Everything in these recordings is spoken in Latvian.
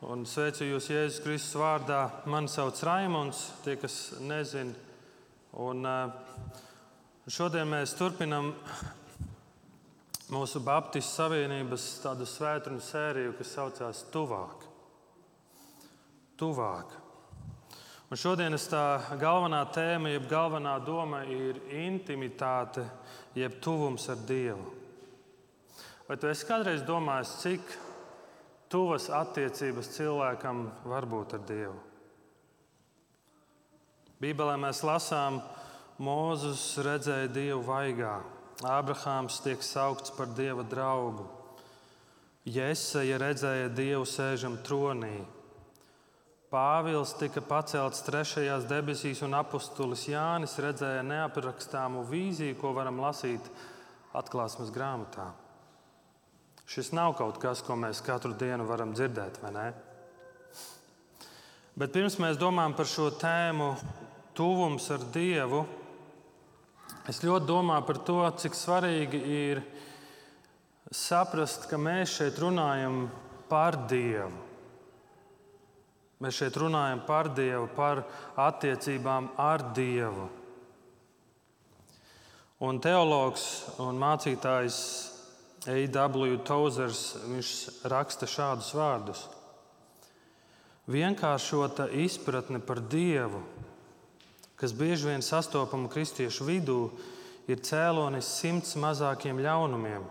Un sveicu jūs Jēzus Kristus vārdā. Mani sauc Raimons, tie, kas nezina. Un, uh, šodien mēs turpinām mūsu Baptistu Savienības tādu svētdienu sēriju, kas saucās Tuvāk. Tuvāk. Un šodienas tā galvenā tēma, jeb galvenā doma ir intimitāte, jeb tuvums ar Dievu. Vai tu esi kādreiz domājis, cik tuvas attiecības cilvēkam var būt ar Dievu? Bībelē mēs lasām, Mūzus redzēja Dievu vaigā, Ābrahāms tiek saukts par Dieva draugu, Jēzeja redzēja Dievu sēžam tronī. Pāvils tika pacelts trešajās debesīs, un apustulis Jānis redzēja neaprakstāmu vīziju, ko varam lasīt atklāsmes grāmatā. Šis nav kaut kas, ko mēs katru dienu varam dzirdēt, vai ne? Bet pirms mēs domājam par šo tēmu, tuvums ar Dievu, es ļoti domāju par to, cik svarīgi ir saprast, ka mēs šeit runājam par Dievu. Mēs šeit runājam par Dievu, par attiecībām ar Dievu. Un teologs un mācītājs A.W. Tozers raksta šādus vārdus: Vienkāršota izpratne par Dievu, kas bieži vien sastopama kristiešu vidū, ir cēlonis simts mazākiem ļaunumiem.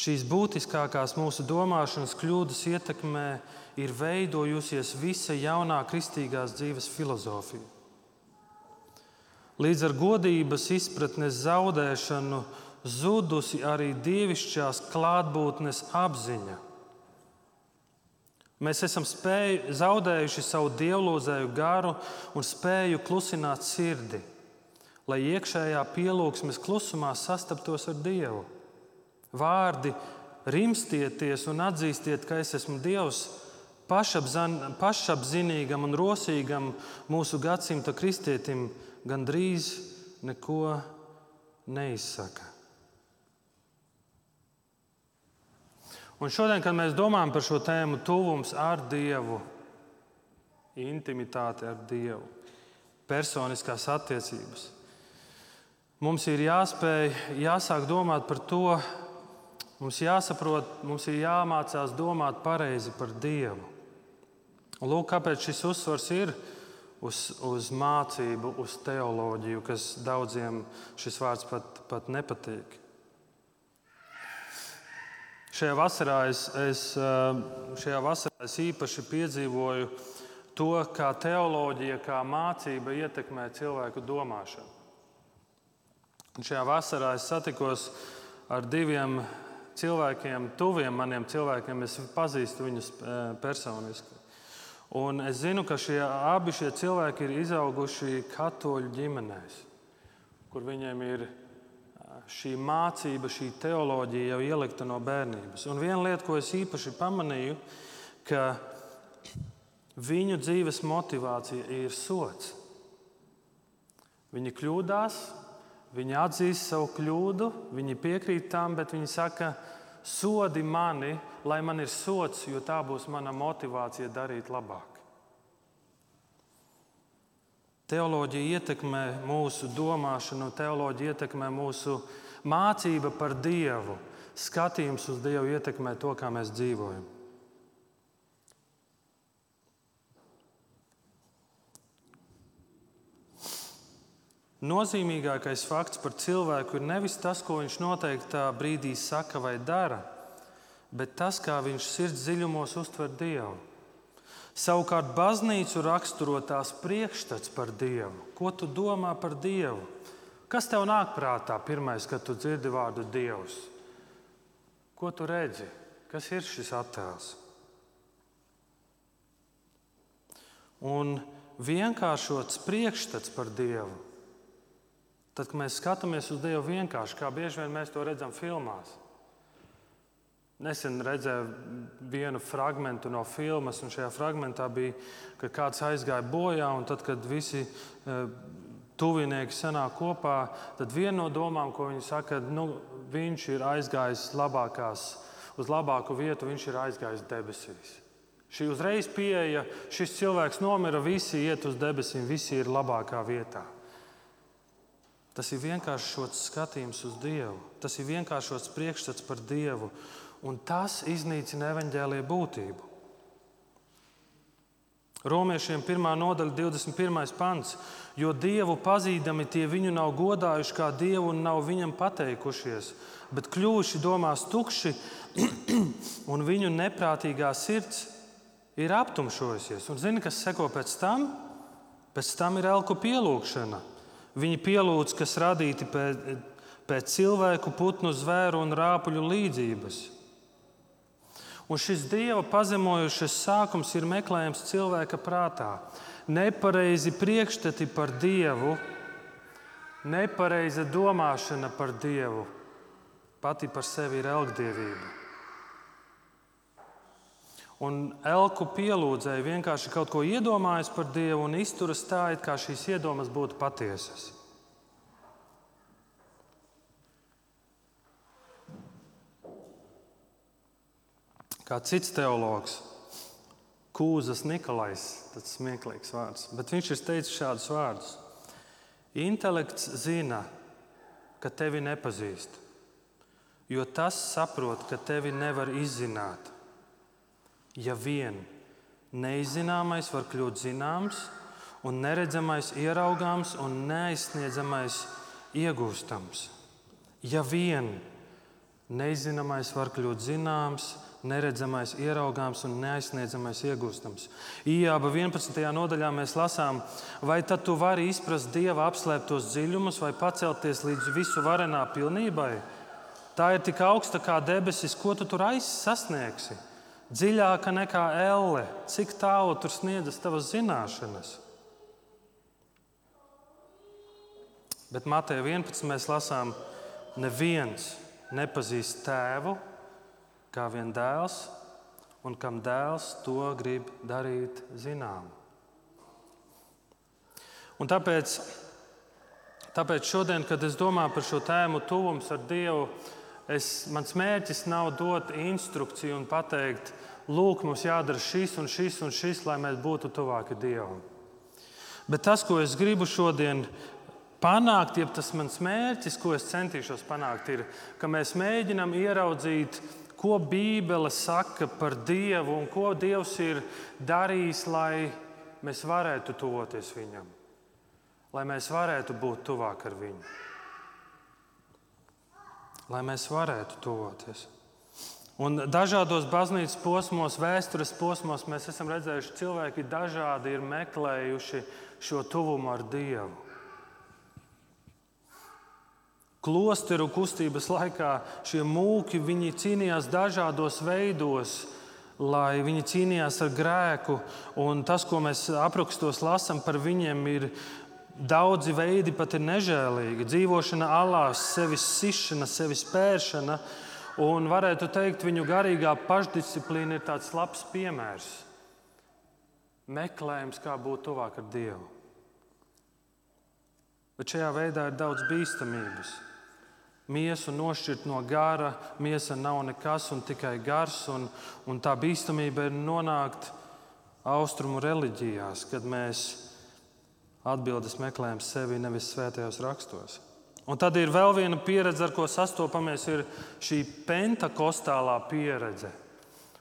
Šīs būtiskākās mūsu domāšanas kļūdas ietekmē ir veidojusies visa jaunā kristīgās dzīves filozofija. Līdz ar godības izpratnes zaudēšanu zudusi arī dievišķās klātbūtnes apziņa. Mēs esam spēju, zaudējuši savu dievlūzēju garu un spēju klusināt sirdi, lai iekšējā pielūgsmes klusumā sastaptos ar Dievu. Vārdi rimstieties un atzīstiet, ka es esmu Dievs, pašapzinīgam un rosīgam mūsu gadsimta kristietim gandrīz neko neizsaka. Un šodien, kad mēs domājam par šo tēmu, tuvums ar Dievu, intimitāte ar Dievu, personiskās attiecības, mums ir jāspēj, jāsāk domāt par to, mums jāsaprot, mums ir jāmācās domāt pareizi par Dievu. Un lūk, kāpēc šis uzsvars ir uz, uz mācību, uz teoloģiju, kas daudziem šis vārds pat, pat nepatīk. Šajā vasarā es, es, eh, šajā vasarā es īpaši piedzīvoju to, kā teoloģija, kā mācība ietekmē cilvēku domāšanu. Un šajā vasarā es satikos ar diviem cilvēkiem, tuviem maniem cilvēkiem. Es pazīstu viņus eh, personiski. Un es zinu, ka šie abi šie cilvēki ir izauguši katoļu ģimenēs, kur viņiem ir šī mācība, šī teoloģija jau ielikta no bērnības. Un viena lieta, ko es īpaši pamanīju, ka viņu dzīves motivācija ir sots. Viņi kļūdās, viņi atzīst savu kļūdu, viņi piekrīt tam, bet viņi saka, sodi mani, lai man ir sots, jo tā būs mana motivācija darīt labāk. Teoloģija ietekmē mūsu domāšanu, teoloģija ietekmē mūsu mācību par Dievu. Skatījums uz Dievu ietekmē to, kā mēs dzīvojam. Nozīmīgākais fakts par cilvēku ir nevis tas, ko viņš noteiktā brīdī saka vai dara, bet tas, kā viņš sirds dziļumos uztver Dievu. Savukārt baznīcu raksturo tās priekšstats par Dievu. Ko tu domā par Dievu? Kas tev nāk prātā pirmais, kad tu dzirdi vārdu Dievs? Ko tu redzi? Kas ir šis attēls? Un vienkāršots priekšstats par Dievu. Tad, kad mēs skatāmies uz Dievu vienkārši, kā bieži vien mēs to redzam filmās, Nesen redzēju vienu fragment no filmas, un šajā fragmentā bija, ka kāds aizgāja bojā, un tad, kad visi e, tuvinieki sanāk kopā, tad viena no domām, ko viņi saka, nu, viņš ir aizgājis labākās, uz labāku vietu, viņš ir aizgājis debesīs. Šī uzreiz pieeja, šis cilvēks nomira, visi iet uz debesīm, visi ir labākā vietā. Tas ir vienkāršots skatījums uz Dievu. Tas ir vienkāršots priekšstats par Dievu, un tas iznīcina evaņģēlīja būtību. Romiešiem 1. nodaļa, 21. pants. Jo Dievu pazīdami tie viņu nav godājuši kā Dievu un nav viņam pateikušies, bet kļuvuši domās tukši, un viņu neprātīgā sirds ir aptumšojusies. Un zini, kas seko pēc tam? Pēc tam ir elku pielūgšana. Viņi pielūdz, kas radīti pēc, pēc cilvēku, putnu, zvēru un rāpuļu līdzības. Un šis dieva pazemojušais sākums ir meklējams cilvēka prātā. Nepareizi priekšstati par dievu, nepareiza domāšana par dievu pati par sevi ir elgdievība. Un elku pielūdzēji vienkārši kaut ko iedomājas par Dievu un izturas tā, it kā šīs iedomas būtu patiesas. Kā cits teologs, Kūzas Nikolais, tas smieklīgs vārds, bet viņš ir teicis šādus vārdus. Intelekts zina, ka tevi nepazīst, jo tas saprot, ka tevi nevar izzināt ja vien neizzināmais var kļūt zināms, un neredzamais ieraugāms un neaizsniedzamais iegūstams. Ja vien neizzināmais var kļūt zināms, neredzamais, ieraugāms un neaizsniedzamais iegūstams. Ijāba 11. nodaļā mēs lasām, vai tad tu vari izprast dieva apslēptos dziļumus vai pacelties līdz visu varenā pilnībai? Tā ir tik augsta kā debesis, ko tu tur aizsasniegsi dziļāka nekā elle, cik tālu tur sniedzas tavas zināšanas. Bet Mateja 11. mēs lasām, neviens nepazīst tēvu kā vien dēls, un kam dēls to grib darīt zinām. Un tāpēc, tāpēc šodien, kad es domāju par šo tēmu, tuvums ar Dievu, es, mans mērķis nav dot instrukciju un pateikt, lūk, mums jādara šis un šis un šis, lai mēs būtu tuvāki Dievam. Bet tas, ko es gribu šodien panākt, jeb tas mans mērķis, ko es centīšos panākt, ir, ka mēs mēģinām ieraudzīt, ko Bībele saka par Dievu un ko Dievs ir darījis, lai mēs varētu tuvoties Viņam, lai mēs varētu būt tuvāk ar Viņu lai mēs varētu tuvoties. Un dažādos baznīcas posmos, vēstures posmos mēs esam redzējuši, ka cilvēki dažādi ir meklējuši šo tuvumu ar Dievu. Klosteru kustības laikā šie mūki cīnījās dažādos veidos, lai viņi cīnījās ar grēku. Un tas, ko mēs aprakstos lasām par viņiem, ir Daudzi veidi pat ir nežēlīgi. Dzīvošana alās, sevis sišana, sevis pēršana, un varētu teikt, viņu garīgā pašdisciplīna ir tāds labs piemērs. Meklējums, kā būt tuvāk ar Dievu. Bet šajā veidā ir daudz bīstamības. Miesu nošķirt no gara, miesa nav nekas un tikai gars, un, un tā bīstamība ir nonākt austrumu reliģijās, kad mēs atbildes meklējam sevi nevis svētajos rakstos. Un tad ir vēl viena pieredze, ar ko sastopamies, ir šī pentakostālā pieredze,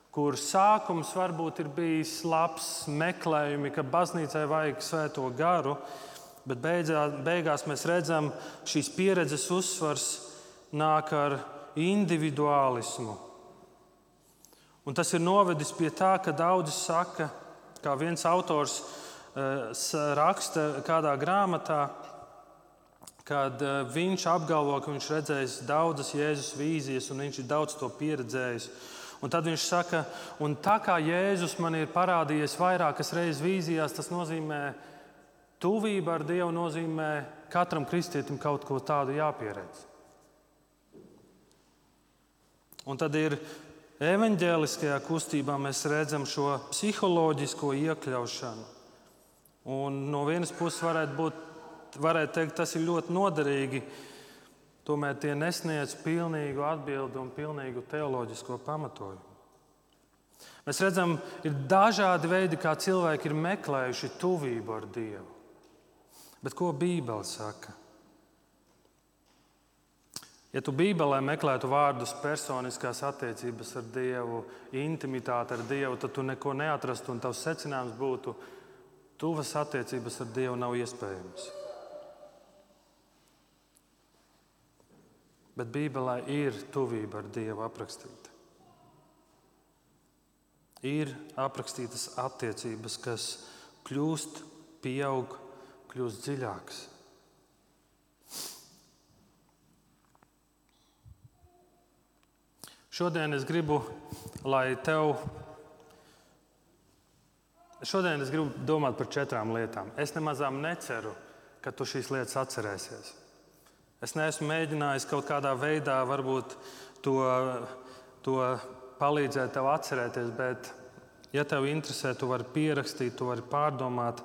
kur sākums varbūt ir bijis labs, meklējumi, ka baznīcai vajag svēto garu, bet beidzā, beigās mēs redzam, šīs pieredzes uzsvars nāk ar individuālismu. Un tas ir novedis pie tā, ka daudzi saka, kā viens autors raksta kādā grāmatā, kad viņš apgalvo, ka viņš redzējis daudzas Jēzus vīzijas un viņš ir daudz to pieredzējis. Un tad viņš saka, un tā kā Jēzus man ir parādījies vairākas reizes vīzijās, tas nozīmē, tuvība ar Dievu nozīmē katram kristietim kaut ko tādu jāpieredz. Un tad ir evanģēliskajā kustībā mēs redzam šo psiholoģisko iekļaušanu. Un no vienas puses varētu, būt, varētu teikt, tas ir ļoti noderīgi. Tomēr tie nesniedz pilnīgu atbildi un pilnīgu teoloģisko pamatojumu. Mēs redzam, ir dažādi veidi, kā cilvēki ir meklējuši tuvību ar Dievu. Bet ko Bībele saka? Ja tu Bībelē meklētu vārdus personiskās attiecības ar Dievu, intimitāte ar Dievu, tad tu neko neatrastu un tavs secinājums būtu, tuvas attiecības ar Dievu nav iespējamas. Bet Bībelē ir tuvība ar Dievu aprakstīta. Ir aprakstītas attiecības, kas kļūst, pieaug, kļūst dziļākas. Šodien es gribu, lai tev. Šodien es gribu domāt par četrām lietām. Es nemazām neceru, ka tu šīs lietas atcerēsies. Es neesmu mēģinājis kaut kādā veidā, varbūt to, to palīdzēt tev atcerēties, bet, ja tev interesē, tu vari pierakstīt, tu vari pārdomāt.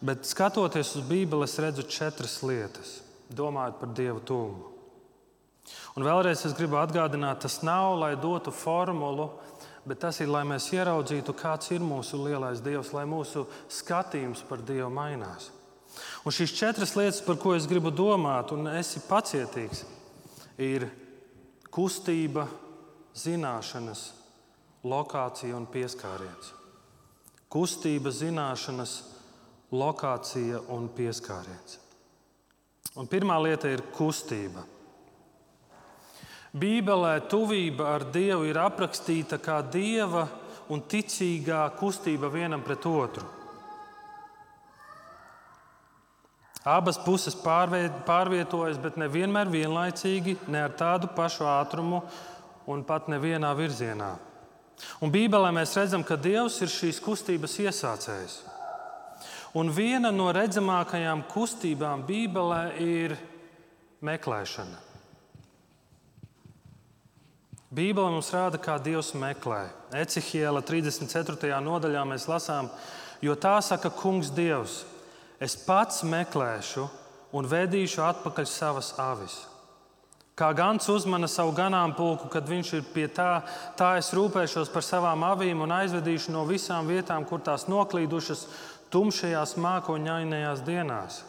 Bet skatoties uz Bībeli, es redzu četras lietas, domājot par Dievu tūmu. Un vēlreiz es gribu atgādināt, tas nav, lai dotu formulu, bet tas ir, lai mēs ieraudzītu, kāds ir mūsu lielais Dievs, lai mūsu skatījums par Dievu mainās. Un šīs četras lietas, par ko es gribu domāt, un esi pacietīgs, ir kustība, zināšanas, lokācija un pieskāriens. Kustība, zināšanas, lokācija un pieskāriens. Un pirmā lieta ir kustība. Bībelē tuvība ar Dievu ir aprakstīta kā dieva un ticīgā kustība vienam pret otru. Abas puses pārvietojas, bet nevienmēr vienlaicīgi, ne ar tādu pašu ātrumu un pat nevienā virzienā. Un Bībelē mēs redzam, ka Dievs ir šīs kustības iesācējs. Un viena no redzamākajām kustībām Bībelē ir meklēšana. Bībele mums rāda, kā Dievs meklē. Ecihiela 34. nodaļā mēs lasām, jo tā saka Kungs Dievs: Es pats meklēšu un vedīšu atpakaļ savas avis. Kā gans uzmana savu ganāmpulku, kad viņš ir pie tā, tā es rūpēšos par savām avīm un aizvedīšu no visām vietām, kur tās noklīdušas tumšajās mākoņainajās dienās.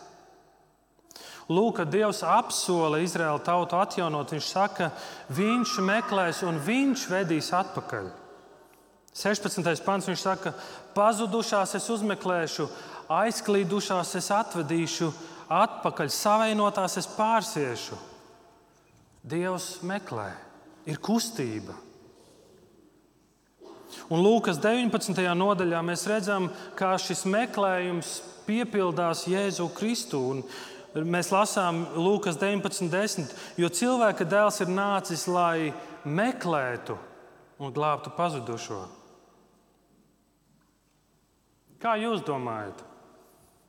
Lūk, kad Dievs apsola Izraēlu tautu atjaunot, viņš saka, viņš meklēs un viņš vedīs atpakaļ. 16. pants viņš saka, pazudušās es uzmeklēšu, aizklīdušās es atvedīšu, atpakaļ savainotās es pārsiešu. Dievs meklē, ir kustība. Un Lūkas 19. nodaļā mēs redzam, kā šis meklējums piepildās Jēzu Kristu. Un Mēs lasām Lūkas 19.10. Jo cilvēka dēls ir nācis, lai meklētu un glābtu pazudušo. Kā jūs domājat,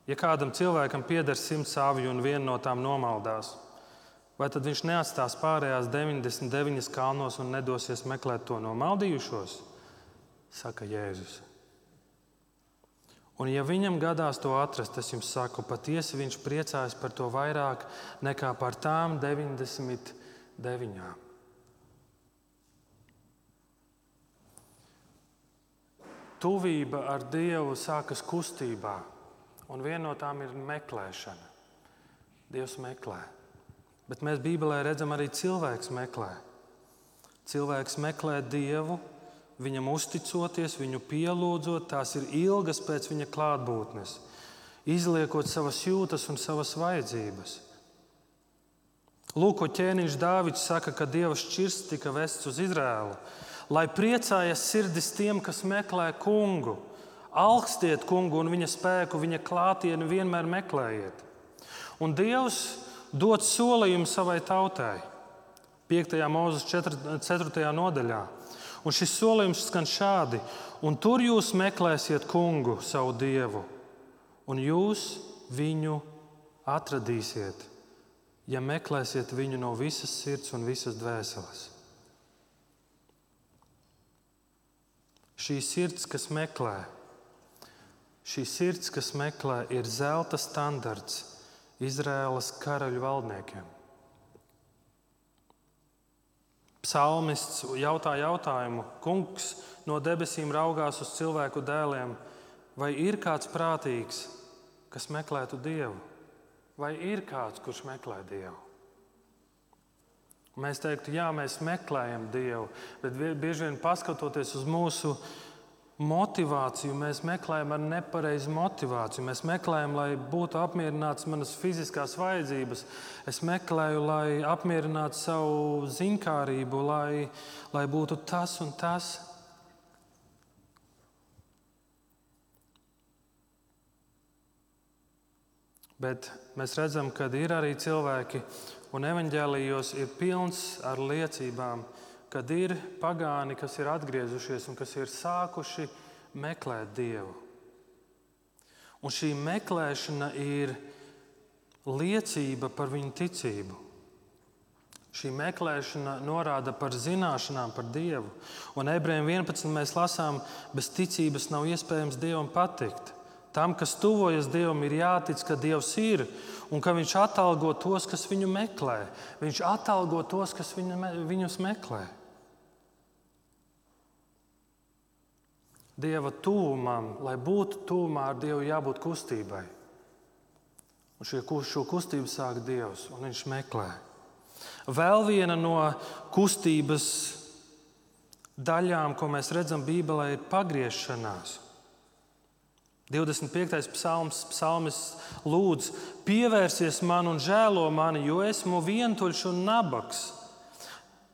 ja kādam cilvēkam pieder simts sāvju un viena no tām nomaldās, vai tad viņš neatstās pārējās 99 kalnos un nedosies meklēt to nomaldījušos? Saka Jēzus. Un, ja viņam gadās to atrast, es jums saku, patiesi viņš priecājas par to vairāk nekā par tām 99. Tuvība ar Dievu sākas kustībā, un viena no tām ir meklēšana. Dievs meklē. Bet mēs Bībelē redzam, arī cilvēks meklē. Cilvēks meklē Dievu, viņam uzticoties, viņu pielūdzot, tās ir ilgas pēc viņa klātbūtnes, izliekot savas jūtas un savas vajadzības. Lūk, ko ķēniņš Dāvids saka, ka Dieva šķirsts tika vests uz Izrēlu, lai priecājas sirdis tiem, kas meklē kungu. Alkstiet kungu un viņa spēku, viņa klātieni vienmēr meklējiet. Un Dievs dod solījumu savai tautai. 5. mūzes 4. nodaļā. Un šis solījums skan šādi: Un tur jūs meklēsiet kungu, savu dievu, un jūs viņu atradīsiet, ja meklēsiet viņu no visas sirds un visas dvēseles. Šī sirds, kas meklē, šī sirds, kas meklē, ir zelta standarts Izraēlas karaļu valdniekiem. Psalmists jautā jautājumu, Kungs no debesīm raugās uz cilvēku dēliem, vai ir kāds prātīgs, kas meklētu Dievu? Vai ir kāds, kurš meklē Dievu? Mēs teiktu, jā, mēs meklējam Dievu, bet bieži vien paskatoties uz mūsu motivāciju, mēs meklējam ar nepareizu motivāciju. Mēs meklējam, lai būtu apmierināts manas fiziskās vajadzības. Es meklēju, lai apmierinātu savu zinkārību, lai, lai būtu tas un tas. Bet mēs redzam, ka ir arī cilvēki, un evanģēlijos ir pilns ar liecībām, kad ir pagāni, kas ir atgriezušies un kas ir sākuši meklēt Dievu. Un šī meklēšana ir liecība par viņu ticību. Šī meklēšana norāda par zināšanām par Dievu. Un ebrejiem 11. mēs lasām, bez ticības nav iespējams Dievam patikt. Tam, kas tuvojas Dievam, ir jātic, ka Dievs ir un ka Viņš atalgo tos, kas viņu meklē. Viņš atalgo tos, kas viņu, viņus meklē. Dieva tūmam, lai būtu tūmā ar Dievu, jābūt kustībai. Un šie, šo kustību sāk Dievs, un Viņš meklē. Vēl viena no kustības daļām, ko mēs redzam Bībelē, ir pagriešanās. 25. psalms, psalmis lūdz, pievērsies man un žēlo mani, jo esmu vientuļš un nabaks.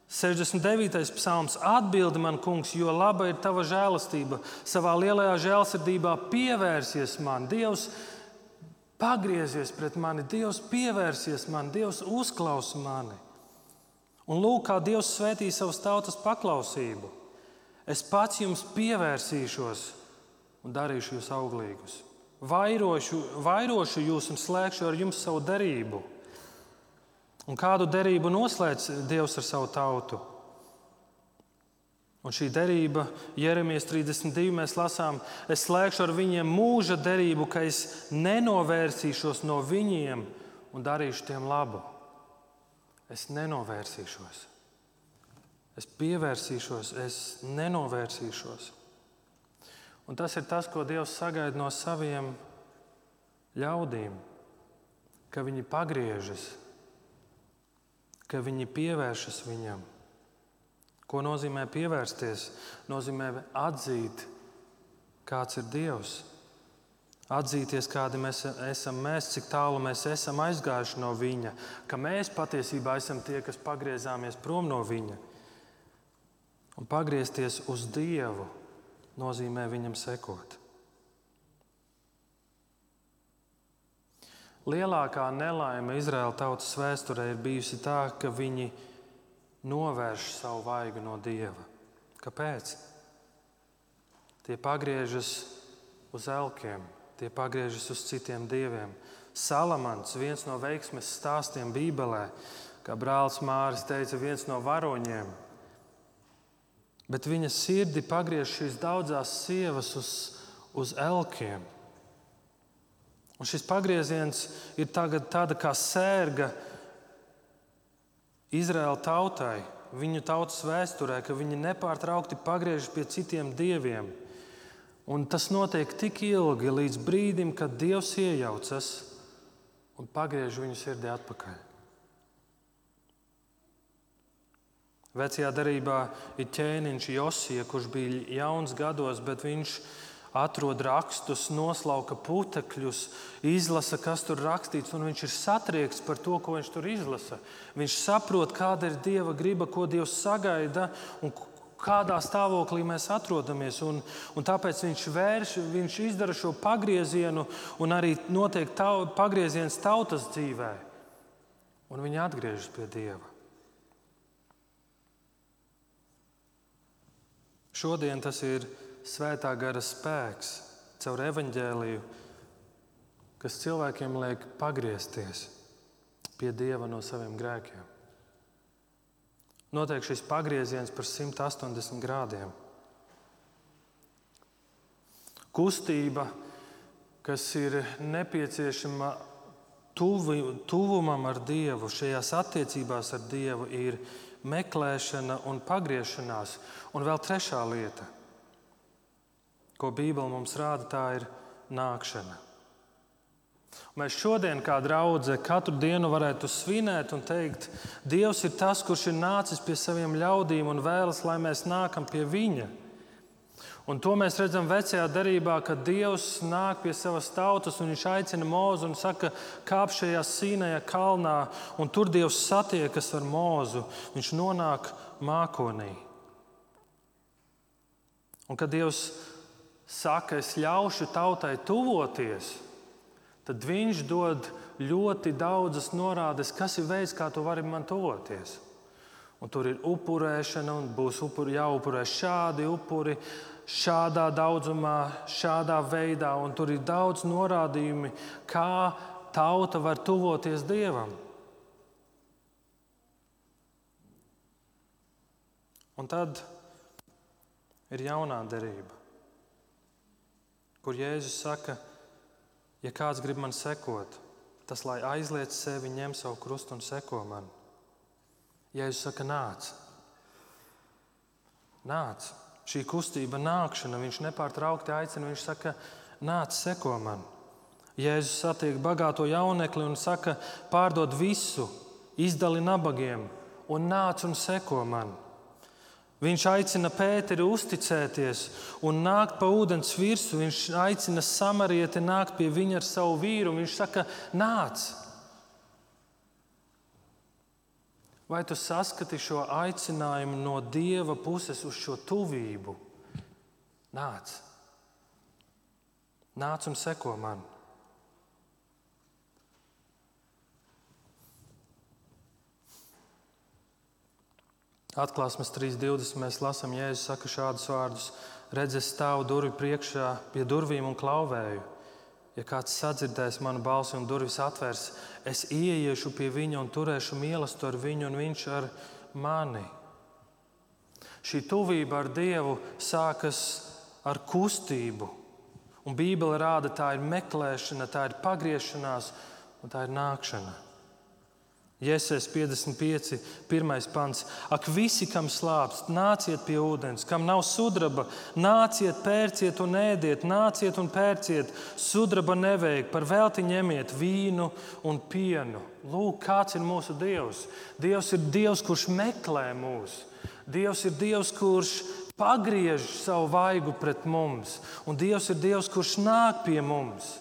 69. psalms atbildi man, kungs, jo laba ir tava žēlastība. Savā lielajā žēlsirdībā pievērsies man. Dievs pagriezies pret mani, Dievs pievērsies man, Dievs uzklausa mani. Un lūk, kā Dievs svētī savas tautas paklausību. Es pats jums pievērsīšos un darīšu jūs auglīgus. Vairošu, vairošu jūs un slēgšu ar jums savu derību. Un kādu derību noslēdz Dievs ar savu tautu? Un šī derība, Jeremijas 32, mēs lasām, es slēgšu ar viņiem mūža derību, ka es nenovērsīšos no viņiem un darīšu tiem labu. Es nenovērsīšos. Es pievērsīšos, es nenovērsīšos. Un tas ir tas, ko Dievs sagaida no saviem ļaudīm, ka viņi pagriežas, ka viņi pievēršas viņam. Ko nozīmē pievērsties? Nozīmē atzīt, kāds ir Dievs. Atzīties, kādi mēs esam, mēs, cik tālu mēs esam aizgājuši no Viņa, ka mēs patiesībā esam tie, kas pagriezāmies prom no Viņa. Un pagriezties uz Dievu nozīmē viņam sekot. Lielākā nelaime Izraēla tautas vēsturē ir bijusi tā, ka viņi novērš savu vaigu no dieva. Kāpēc? Tie pagriežas uz elkiem, tie pagriežas uz citiem dieviem. Salamans, viens no veiksmes stāstiem Bībelē, kā brālis Māris teica, viens no varoņiem, bet viņa sirdi pagriež šīs daudzas sievas uz, uz elkiem. Un šis pagrieziens ir tāda kā sērga Izraēla tautai, viņu tautas vēsturē, ka viņi nepārtraukti pagriežas pie citiem dieviem. Un tas notiek tik ilgi, līdz brīdim, kad Dievs iejaucas un pagriež viņu sirdī atpakaļ. Vecajā darbā ir ķēniņš Josija, kurš bija jauns gados, bet viņš atrod rakstus, noslauka putekļus, izlasa, kas tur rakstīts, un viņš ir satriekts par to, ko viņš tur izlasa. Viņš saprot, kāda ir Dieva griba, ko Dievs sagaida un kādā stāvoklī mēs atrodamies. Un, un tāpēc viņš, vērš, viņš izdara šo pagriezienu, un arī notiek tau, pagrieziens tautas dzīvē. Un viņi atgriežas pie Dieva. Šodien tas ir svētā gara spēks caur evaņģēliju, kas cilvēkiem liek pagriezties pie Dieva no saviem grēkiem. Notiek šis pagrieziens par 180 grādiem. Kustība, kas ir nepieciešama tuvi, tuvumam ar Dievu, šajās attiecībās ar Dievu, ir meklēšana un pagriešanās. Un vēl trešā lieta, ko Bībele mums rāda, tā ir nākšana. Mēs šodien, kā draudzē, katru dienu varētu svinēt un teikt, Dievs ir tas, kurš ir nācis pie saviem ļaudīm un vēlas, lai mēs nākam pie Viņa. Un to mēs redzam vecajā darbā, kad Dievs nāk pie savas tautas un viņš aicina mūzu un saka, kāp šajā sīnajā kalnā, un tur Dievs satiekas ar mūzu. Viņš nonāk mākonī. Un kad Dievs saka, es ļaušu tautai tuvoties, tad Viņš dod ļoti daudzas norādes, kas ir veids, kā tu vari man tuvoties. Un tur ir upurēšana, un būs upuri, jāupurē šādi upuri, šādā daudzumā, šādā veidā, un tur ir daudz norādījumi, kā tauta var tuvoties Dievam. Un tad ir jaunā derība, kur Jēzus saka, ja kāds grib man sekot, tas lai aizliec sevi, ņem savu krustu un seko man. Jēzus saka, nāc, nāc šī kustība nākšana, viņš nepārtraukti aicina, viņš saka, nāc, seko man. Jēzus satiek bagāto jaunekli un saka, pārdod visu, izdali nabagiem un nāc un seko man. Viņš aicina Pēteri uzticēties un nākt pa ūdens virsmu. Viņš aicina samarieti nākt pie viņa ar savu vīru. Viņš saka, nāc! Vai tu saskati šo aicinājumu no Dieva puses uz šo tuvību? Nāc, nāc un seko man. Atklāsmes 3.20 mēs lasām, Jēzus saka šādus vārdus: Redzes stāvu durvju priekšā pie durvīm un klauvēju. Ja kāds sadzirdēs manu balsi un durvis atvērs, es ieiešu pie viņa un turēšu mīlestību ar viņu un viņš ar mani. Šī tuvība ar Dievu sākas ar kustību. Un Bībele rāda, tā ir meklēšana, tā ir pagriešanās un tā ir nākšana. Jēzus 55, 1 pants. Ak, visi, kam slāpst, nāciet pie ūdens, kam nav sudraba, nāciet, pērciet un ēdiet, nāciet un pērciet. Sudraba nevajag, par velti ņemiet vīnu un pienu. Lūk, kāds ir mūsu Dievs. Dievs ir Dievs, kurš meklē mūs. Dievs ir Dievs, kurš pagriež savu vaigu pret mums, un Dievs ir Dievs, kurš nāk pie mums.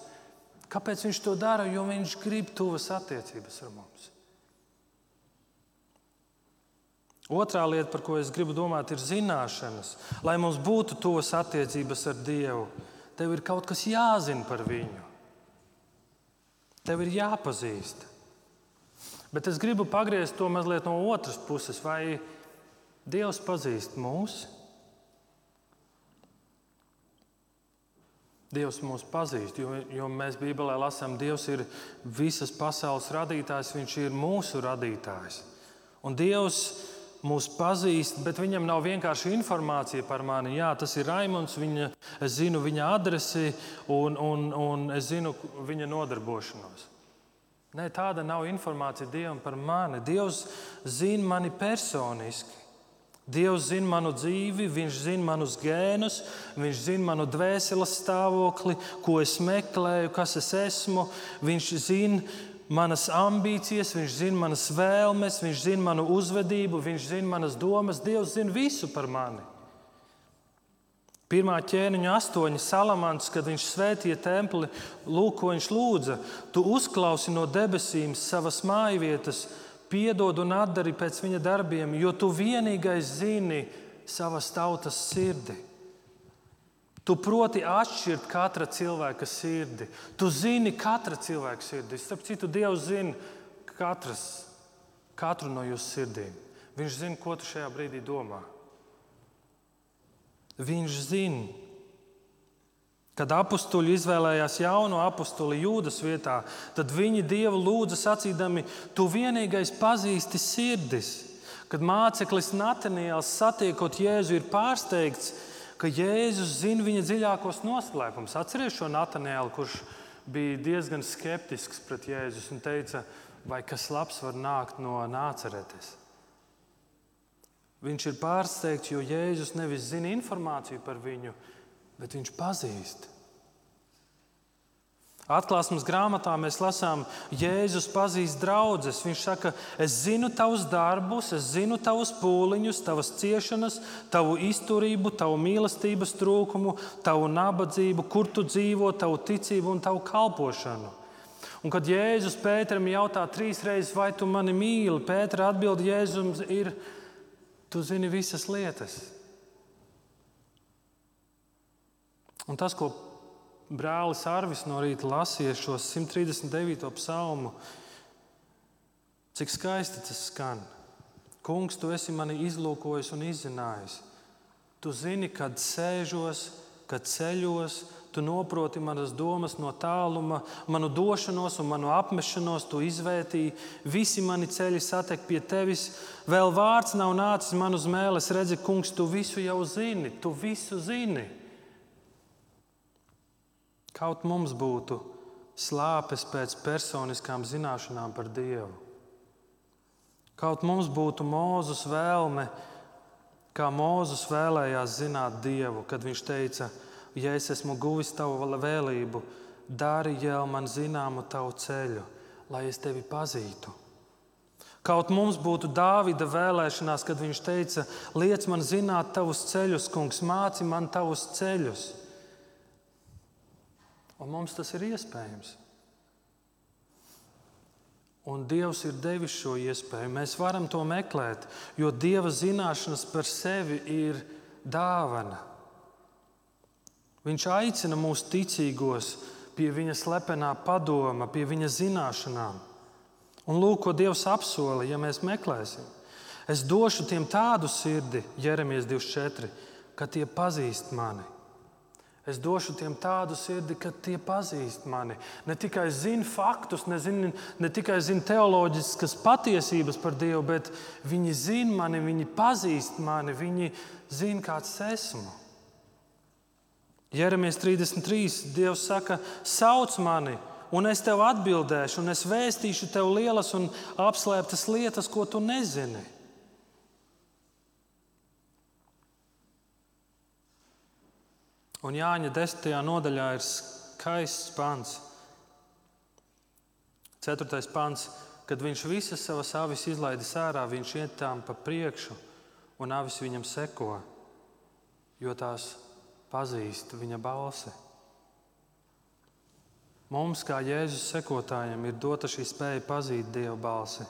Kāpēc viņš to dara? Jo viņš grib tuvas attiecības ar mums. Otrā lieta, par ko es gribu domāt, ir zināšanas. Lai mums būtu tos attiecības ar Dievu, tev ir kaut kas jāzina par viņu. Tev ir jāpazīst. Bet es gribu pagriezt to mazliet no otras puses. Vai Dievs pazīst mūs? Dievs mūs pazīst, jo, jo mēs Bībelē lasām, Dievs ir visas pasaules radītājs, Viņš ir mūsu radītājs. Un Dievs ir mūs pazīst, bet viņam nav vienkārši informācija par mani. Jā, tas ir Raimons, viņa, es zinu viņa adresi un, un, un es zinu viņa nodarbošanos. Nē, tāda nav informācija Dievam par mani. Dievs zina mani personiski. Dievs zina manu dzīvi, Viņš zina manus gēnus, Viņš zina manu dvēseles stāvokli, ko es meklēju, kas es esmu. Viņš zina manas ambīcijas, viņš zina manas vēlmes, viņš zina manu uzvedību, viņš zina manas domas. Dievs zina visu par mani. Pirmā ķēniņa astoņi salamans, kad viņš svētīja templi, lūk, ko viņš lūdza. Tu uzklausi no debesīm savas mājvietas, piedod un atdari pēc viņa darbiem, jo tu vienīgais zini savas tautas sirdi. Tu proti atšķirt katra cilvēka sirdi. Tu zini katra cilvēka sirdi. Starp citu, Dievs zina katras, katru no jūsu sirdīm. Viņš zina, ko tu šajā brīdī domā. Viņš zina. Kad apstuļi izvēlējās jaunu apstuli jūdas vietā, tad viņi Dievu lūdza sacīdami, Tu vienīgais pazīsti sirdis. Kad māceklis Natanijāls satiekot Jēzu, ir pārsteigts, ka Jēzus zina viņa dziļākos noslēpumus. Atcerieties šo Natanēlu, kurš bija diezgan skeptisks pret Jēzus un teica, vai kas labs var nākt no nāceretes. Viņš ir pārsteigts, jo Jēzus nevis zina informāciju par viņu, bet viņš pazīst. Atklāsmes grāmatā mēs lasām, Jēzus pazīst draugus. Viņš saka, es zinu tavus darbus, es zinu tavus pūliņus, tavas ciešanas, tavu izturību, tavu mīlestības trūkumu, tavu nabadzību, kur tu dzīvo, tavu ticību un tavu kalpošanu. Un kad Jēzus Pēteram jautā trīs reizes, vai tu mani mīli, Pētera atbild Jēzums ir, tu zini visas lietas. Un tas, ko brālis Arvis no rīta lasīja šo 139. psalmu. Cik skaisti tas skan. Kungs, tu esi mani izlūkojis un izzinājis. Tu zini, kad sēžos, kad ceļos, tu noproti manas domas no tāluma, manu došanos un manu apmešanos, tu izvērtīji. Visi mani ceļi satek pie tevis. Vēl vārds nav nācis man uz mēles. Redzi, kungs, tu visu jau zini, tu visu zini. Kaut mums būtu slāpes pēc personiskām zināšanām par Dievu. Kaut mums būtu mūzus vēlme, kā Mūzus vēlējās zināt Dievu, kad viņš teica, ja es esmu guvis tavu vēlību, dari jau man zināmu tavu ceļu, lai es tevi pazītu. Kaut mums būtu Dāvida vēlēšanās, kad viņš teica, liec man zināt tavus ceļus, kungs, māci man tavus ceļus. Un mums tas ir iespējams. Un Dievs ir devis šo iespēju. Mēs varam to meklēt, jo Dieva zināšanas par sevi ir dāvana. Viņš aicina mūsu ticīgos pie viņa slepenā padoma, pie viņa zināšanām. Un lūk, ko Dievs apsola, ja mēs meklēsim. Es došu tiem tādu sirdi, Jeremijas 24, ka tie pazīst mani Es došu tiem tādu sirdi, ka tie pazīst mani. Ne tikai zina faktus, ne, zin, ne tikai zina teoloģiskas patiesības par Dievu, bet viņi zina mani, viņi pazīst mani, viņi zina, kāds esmu. Jeremies 33. Dievs saka, sauc mani, un es tev atbildēšu, un es vēstīšu tev lielas un apslēptas lietas, ko tu nezini. Un Jāņa 10. nodaļā ir skaists pants. 4. pants. Kad viņš visas savas avis izlaidis ārā, viņš iet tām pa priekšu, un avis viņam seko, jo tās pazīst viņa balsi. Mums, kā Jēzus sekotājiem, ir dota šī spēja pazīt Dieva balsi.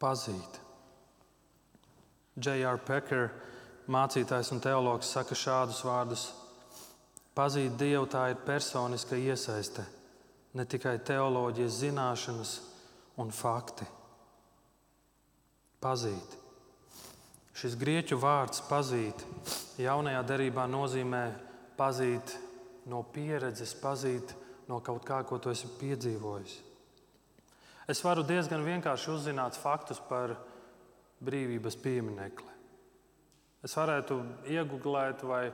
Pazīt. J.R. Pecker, mācītājs un teologs, saka šādus vārdus: Pazīt Dievu tā ir personiska iesaiste, ne tikai teoloģijas zināšanas un fakti. Pazīt. Šis grieķu vārds pazīt jaunajā derībā nozīmē pazīt no pieredzes, pazīt no kaut kā, ko tu esi piedzīvojis. Es varu diezgan vienkārši uzzināt faktus par brīvības pieminekli. Es varētu iegūglēt vai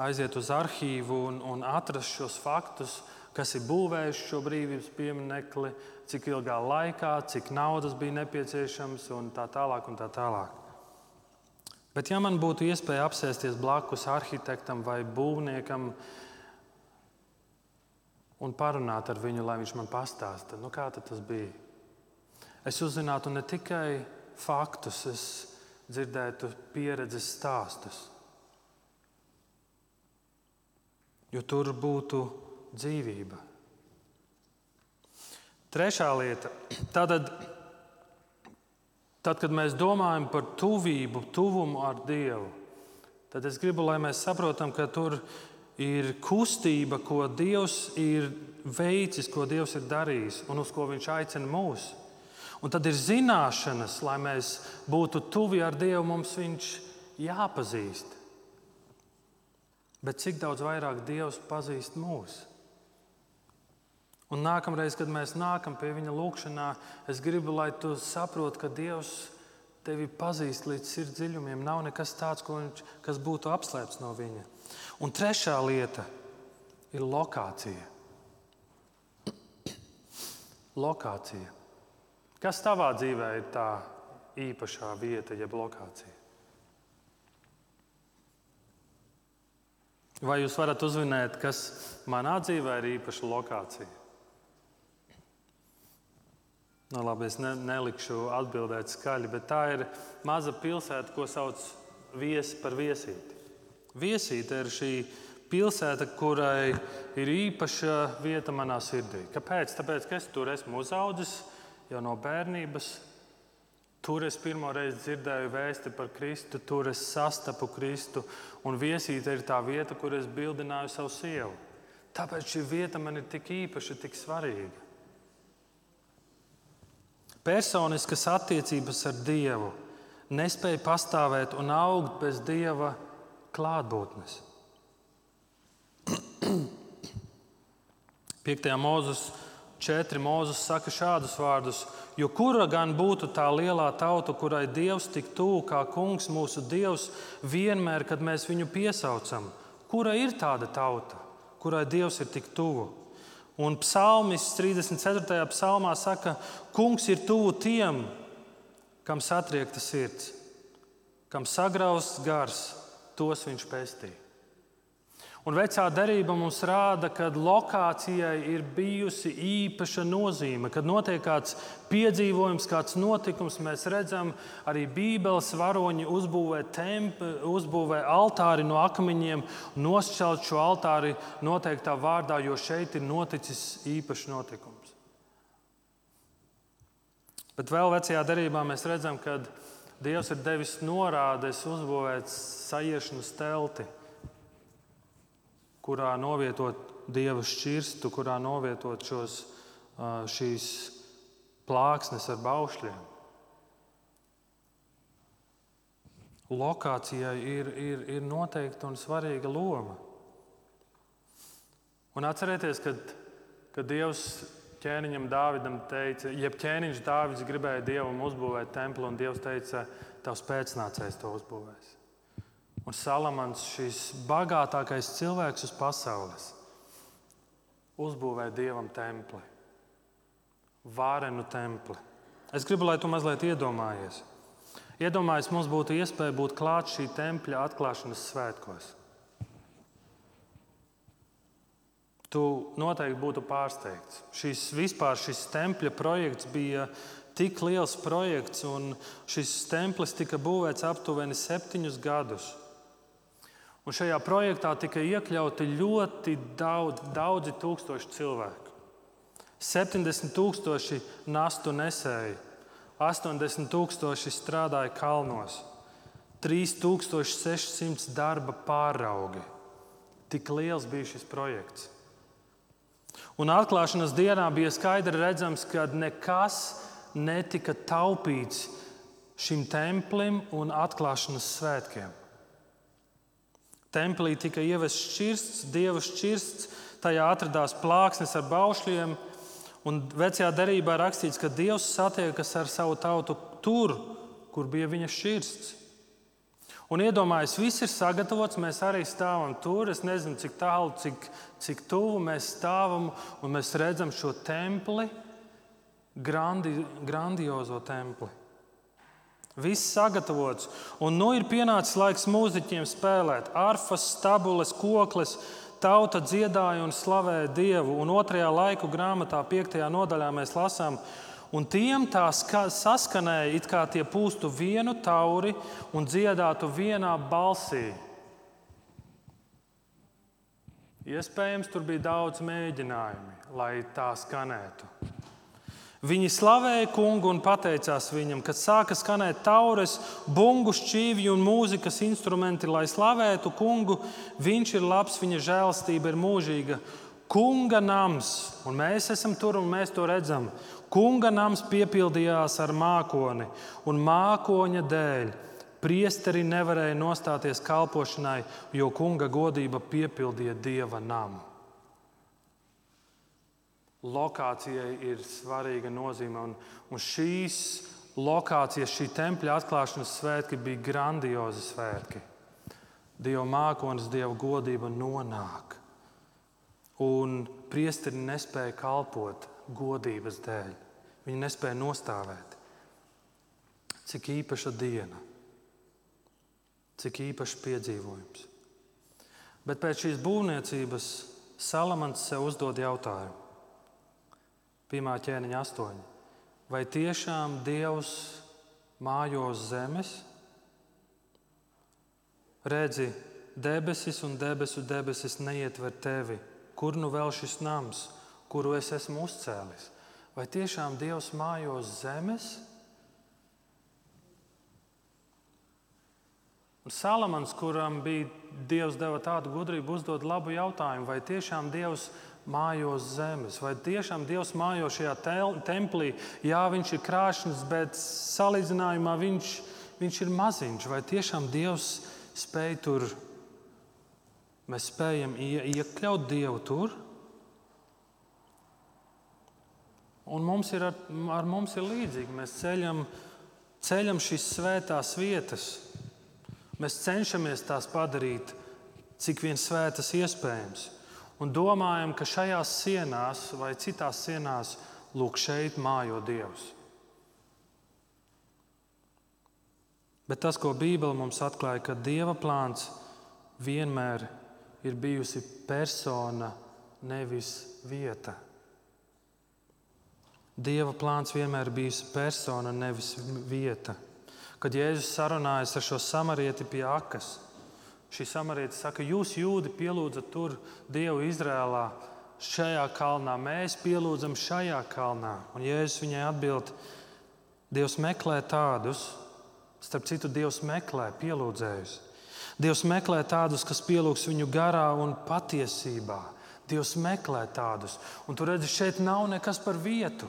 aiziet uz arhīvu un, un atrast šos faktus, kas ir būvējuši šo brīvības pieminekli, cik ilgā laikā, cik naudas bija nepieciešams un tā tālāk. Un tā tālāk. Bet, ja man būtu iespēja apsēsties blakus arhitektam vai būvniekam un parunāt ar viņu, lai viņš man pastāsta, nu, kā tas bija, es uzzinātu ne tikai faktus, es dzirdētu pieredzes stāstus. Jo tur būtu dzīvība. Trešā lieta. Tātad, tad, kad mēs domājam par tuvību, tuvumu ar Dievu, tad es gribu, lai mēs saprotam, ka tur ir kustība, ko Dievs ir veicis, ko Dievs ir darījis un uz ko Viņš aicina mūs. Un tad ir zināšanas, lai mēs būtu tuvi ar Dievu, mums viņš jāpazīst. Bet cik daudz vairāk Dievs pazīst mūs? Un nākamreiz, kad mēs nākam pie viņa lūgšanā, es gribu, lai tu saproti, ka Dievs tevi pazīst līdz sirds dziļumiem. Nav nekas tāds, viņš, kas būtu apslēpts no viņa. Un trešā lieta ir lokācija. Lokācija. Kas tavā dzīvē ir tā īpašā vieta, jeb lokācija? Vai jūs varat uzminēt, kas manā dzīvē ir īpaša lokācija? Nu, labi, es ne, nelikšu atbildēt skaļi, bet tā ir maza pilsēta, ko sauc viesi par viesīti. Viesīte ir šī pilsēta, kurai ir īpaša vieta manā sirdī. Kāpēc? Tāpēc, ka es tur esmu uzaugusi jau no bērnības. Tur es pirmo reizi dzirdēju vēsti par Kristu, tur es sastapu Kristu, un viesīte ir tā vieta, kur es bildināju savu sievu. Tāpēc šī vieta man ir tik īpaša, tik svarīga. Personiskas attiecības ar Dievu nespēja pastāvēt un augt bez Dieva klātbūtnes. 5. mūzes 4. mūzes saka šādus vārdus: Jo kura gan būtu tā lielā tauta, kurai Dievs tik tuvu kā Kungs, mūsu Dievs, vienmēr, kad mēs viņu piesaucam? Kura ir tāda tauta, kurai Dievs ir tik tuvu? Un psalmis 34. psalmā saka, Kungs ir tuvu tiem, kam satriekta sirds, kam sagrausts gars, tos viņš pestīja. Un vecā derība mums rāda, ka lokācijai ir bijusi īpaša nozīme. Kad notiek kāds piedzīvojums, kāds notikums, mēs redzam, arī Bībeles varoņi uzbūvē, tempi, uzbūvē altāri no akmeņiem, nosšķelt šo altāri noteiktā vārdā, jo šeit ir noticis īpašs notikums. Bet vēl vecajā derībā mēs redzam, ka Dievs ir devis norādes uzbūvēt sajiešanas telti kurā novietot dieva šķirstu, kurā novietot šos, šīs plāksnes ar baušļiem. Lokācijai ir, ir, ir noteikta un svarīga loma. Un atcerieties, kad, kad Dievs ķēniņam Dāvidam teica, jeb ķēniņš Dāvids gribēja Dievam uzbūvēt templi, un Dievs teica, tavs pēcnācējs to uzbūvēs. Un Salamans, šis bagātākais cilvēks uz pasaules, uzbūvēja dievam templi, vārenu templi. Es gribu, lai tu mazliet iedomājies. Iedomājies, mums būtu iespēja būt klāt šī tempļa atklāšanas svētkos. Tu noteikti būtu pārsteigts. Šis vispār šis tempļa projekts bija tik liels projekts, un šis templis tika būvēts aptuveni septiņus gadus. Un šajā projektā tika iekļauti ļoti daudz, daudzi tūkstoši cilvēku. 70 tūkstoši nastu nesēji, 80 tūkstoši strādāja kalnos, 3600 darba pāraugi. Tik liels bija šis projekts. Un atklāšanas dienā bija skaidri redzams, ka nekas netika taupīts šim templim un atklāšanas svētkiem. Templī tika ievests šķirsts, dieva šķirsts, tajā atradās plāksnes ar baušļiem. Un vecajā derībā rakstīts, ka Dievs satiekas ar savu tautu tur, kur bija viņa šķirsts. Un iedomājieties, viss ir sagatavots, mēs arī stāvam tur. Es nezinu, cik tālu, cik, cik tuvu mēs stāvam, un mēs redzam šo templi, grandi, grandiozo templi. Viss sagatavots, un nu ir pienācis laiks mūziķiem spēlēt arfas, stabules, kokles. Tauta dziedāja un slavēja Dievu, un otrajā laiku grāmatā, piektajā nodaļā, mēs lasām, un tiem tā saskanēja, it kā tie pūstu vienu tauri un dziedātu vienā balsī. Iespējams, tur bija daudz mēģinājumu, lai tā skanētu. Viņi slavēja kungu un pateicās viņam, kad sāka skanēt taures, bungu, šķīvji un mūzikas instrumenti, lai slavētu kungu. Viņš ir labs, viņa žēlastība ir mūžīga. Kunga nams, un mēs esam tur un mēs to redzam. Kunga nams piepildījās ar mākoni, un mākoņa dēļ priesteri nevarēja nostāties kalpošanai, jo kunga godība piepildīja dieva namu lokācijai ir svarīga nozīme. Un, un šīs lokācijas, šī tempļa atklāšanas svētki bija grandiozi svētki. Dieva mākslinieks, Dieva godība nonāk. Un priesteri nespēja kalpot godības dēļ. Viņi nespēja nostāvēt. Cik īpaša diena, cik īpašs piedzīvojums. Bet pēc šīs būvniecības Salamans sev uzdod jautājumu. Pirmā ķēniņa astoņi. Vai tiešām Dievs mājo uz zemes? Redzi, debesis un debesu debesis neietver tevi. Kur nu vēl šis nams, kuru es esmu uzcēlis? Vai tiešām Dievs mājo uz zemes? Salamans, kuram bija Dievs deva tādu gudrību, uzdod labu jautājumu, vai tiešām Dievs mājo uz zemes, vai tiešām Dievs mājo šajā templī. Jā, viņš ir krāšņs, bet salīdzinājumā viņš, viņš ir maziņš. Vai tiešām Dievs spēj tur, mēs spējam iekļaut Dievu tur? Un mums ir ar, ar mums ir līdzīgi. Mēs ceļam, ceļam šīs svētās vietas Mēs cenšamies tās padarīt cik vien svētas iespējams. Un domājam, ka šajās sienās vai citās sienās, lūk, šeit mājo Dievs. Bet tas, ko Bībele mums atklāja, ka Dieva plāns vienmēr ir bijusi persona, nevis vieta. Dieva plāns vienmēr ir bijis persona, nevis vieta. Kad Jēzus sarunājas ar šo samarieti pie akas, šī samarieta saka, jūs jūdi pielūdzat tur Dievu Izrēlā, šajā kalnā, mēs pielūdzam šajā kalnā. Un Jēzus viņai atbild, Dievs meklē tādus, starp citu, Dievs meklē pielūdzējus. Dievs meklē tādus, kas pielūgs viņu garā un patiesībā. Dievs meklē tādus. Un tur redzi, šeit nav nekas par vietu.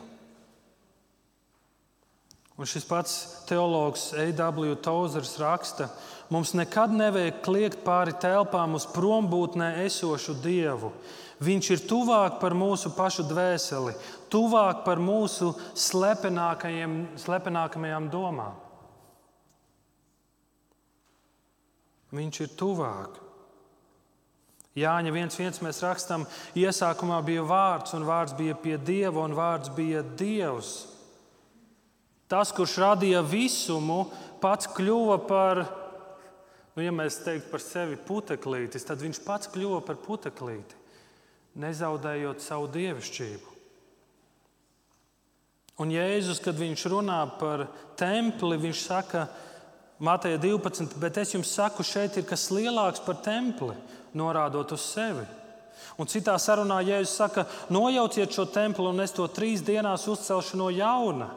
Un šis pats teologs A.W. Tauzers raksta, mums nekad nevajag kliegt pāri telpām uz prombūtnē esošu dievu. Viņš ir tuvāk par mūsu pašu dvēseli, tuvāk par mūsu slepenākajām domām. Viņš ir tuvāk. Jāņa 1.1. mēs rakstām, iesākumā bija vārds, un vārds bija pie dieva, un vārds bija dievs. Tas, kurš radīja visumu, pats kļuva par, nu, ja mēs teiktu par sevi puteklītis, tad viņš pats kļuva par puteklīti, nezaudējot savu dievišķību. Un Jēzus, kad viņš runā par templi, viņš saka, Mateja 12, bet es jums saku, šeit ir kas lielāks par templi, norādot uz sevi. Un citā sarunā Jēzus saka, nojauciet šo templi, un es to trīs dienās uzcelšu no jauna.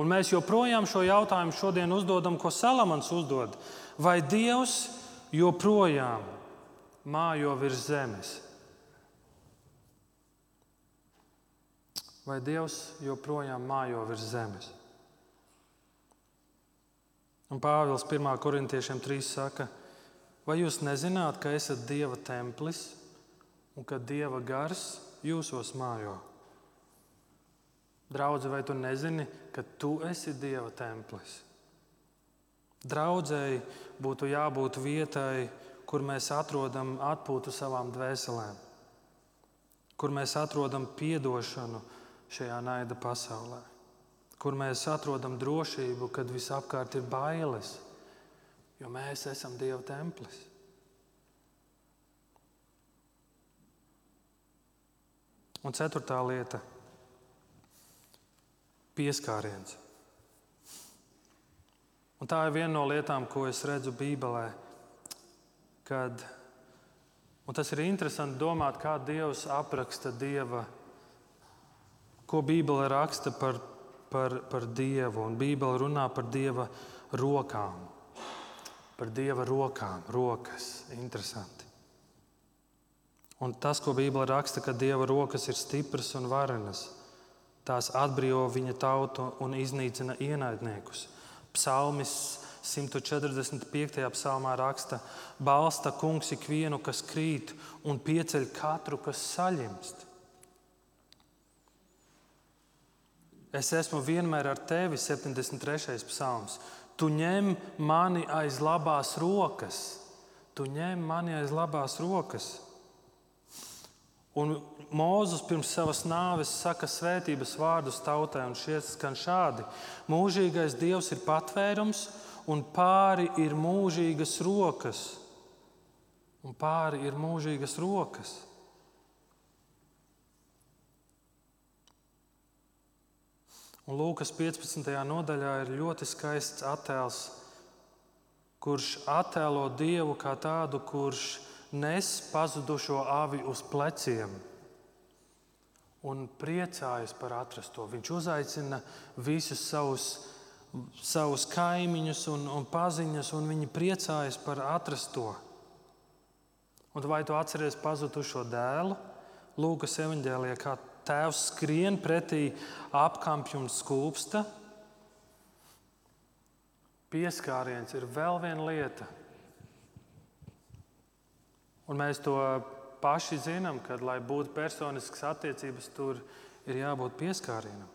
Un mēs joprojām šo jautājumu šodien uzdodam, ko Salamans uzdod. Vai Dievs joprojām mājo virs zemes? Vai Dievs joprojām mājo virs zemes? Un Pāvils 1. korintiešiem 3 saka, vai jūs nezināt, ka esat Dieva templis un ka Dieva gars jūsos mājo? Draudze, vai tu nezini, ka tu esi Dieva templis? Draudzēji būtu jābūt vietai, kur mēs atrodam atpūtu savām dvēselēm, kur mēs atrodam atdošanu šajā naida pasaulē, kur mēs atrodam drošību, kad visapkārt ir bailes, jo mēs esam Dieva templis. Un ceturtā lieta pieskāriens. Un tā ir viena no lietām, ko es redzu Bībelē. Kad, tas ir interesanti domāt, kā Dievs apraksta Dieva, ko Bībele raksta par, par, par Dievu. Un Bībele runā par Dieva rokām. Par Dieva rokām, rokas. Interesanti. Un tas, ko Bībele raksta, ka Dieva rokas ir stipras un varenas Tās atbrīvo viņa tautu un iznīcina ienaidniekus. Psalmis 145. psalmā raksta: Balsta kungs ikvienu, kas krīt, un pieceļ katru, kas saļimst. Es esmu vienmēr ar tevi, 73. psalms. Tu ņem mani aiz labās rokas. Tu ņem mani aiz labās rokas. Un Mūzis pirms savas nāves saka svētības vārdus tautai, un šie skan šādi: Mūžīgais Dievs ir patvērums, un pāri ir mūžīgas rokas. Un pāri ir mūžīgas rokas. Un Lūkas 15. nodaļā ir ļoti skaists attēls, kurš attēlo Dievu kā tādu, kurš nes pazudušo avi uz pleciem un priecājas par atrasto. Viņš uzaicina visus savus, savus kaimiņus un, un paziņas, un viņi priecājas par atrasto. Un vai tu atceries pazudušo dēlu? Lūkas evanģēlijā, kā tēvs skrien pretī un skūpsta. Pieskāriens ir vēl viena lieta. Un mēs to paši zinām, ka, lai būtu personiskas attiecības, tur ir jābūt pieskārienam.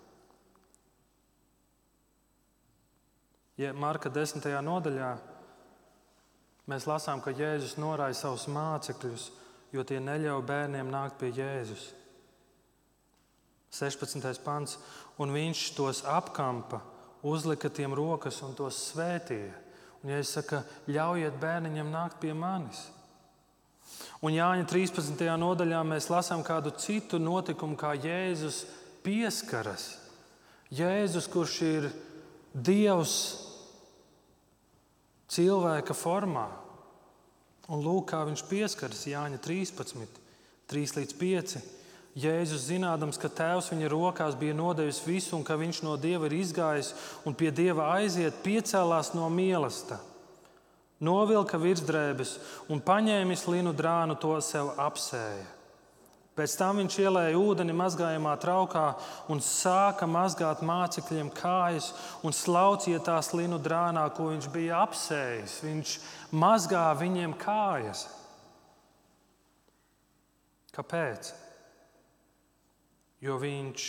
Ja Marka 10. nodaļā mēs lasām, ka Jēzus norāja savus mācekļus, jo tie neļauj bērniem nākt pie Jēzus. 16. pants, un viņš tos apkampa, uzlika tiem rokas un tos svētīja. Un, ja es saku, ļaujiet bērniņam nākt pie manis, Un Jāņa 13. nodaļā mēs lasām kādu citu notikumu, kā Jēzus pieskaras. Jēzus, kurš ir Dievs cilvēka formā. Un lūk, kā viņš pieskaras Jāņa 13, 3 līdz 5. Jēzus, zinādams, ka Tēvs viņa rokās bija nodevis visu un ka viņš no Dieva ir izgājis un pie Dieva aiziet, piecēlās no mīlestības novilka virsdrēbes un paņēmis linu drānu, to sev apsēja. Pēc tam viņš ielēja ūdeni mazgājamā traukā un sāka mazgāt mācekļiem kājas un slaucīja tās linu drānā, ko viņš bija apsējis. Viņš mazgā viņiem kājas. Kāpēc? Jo viņš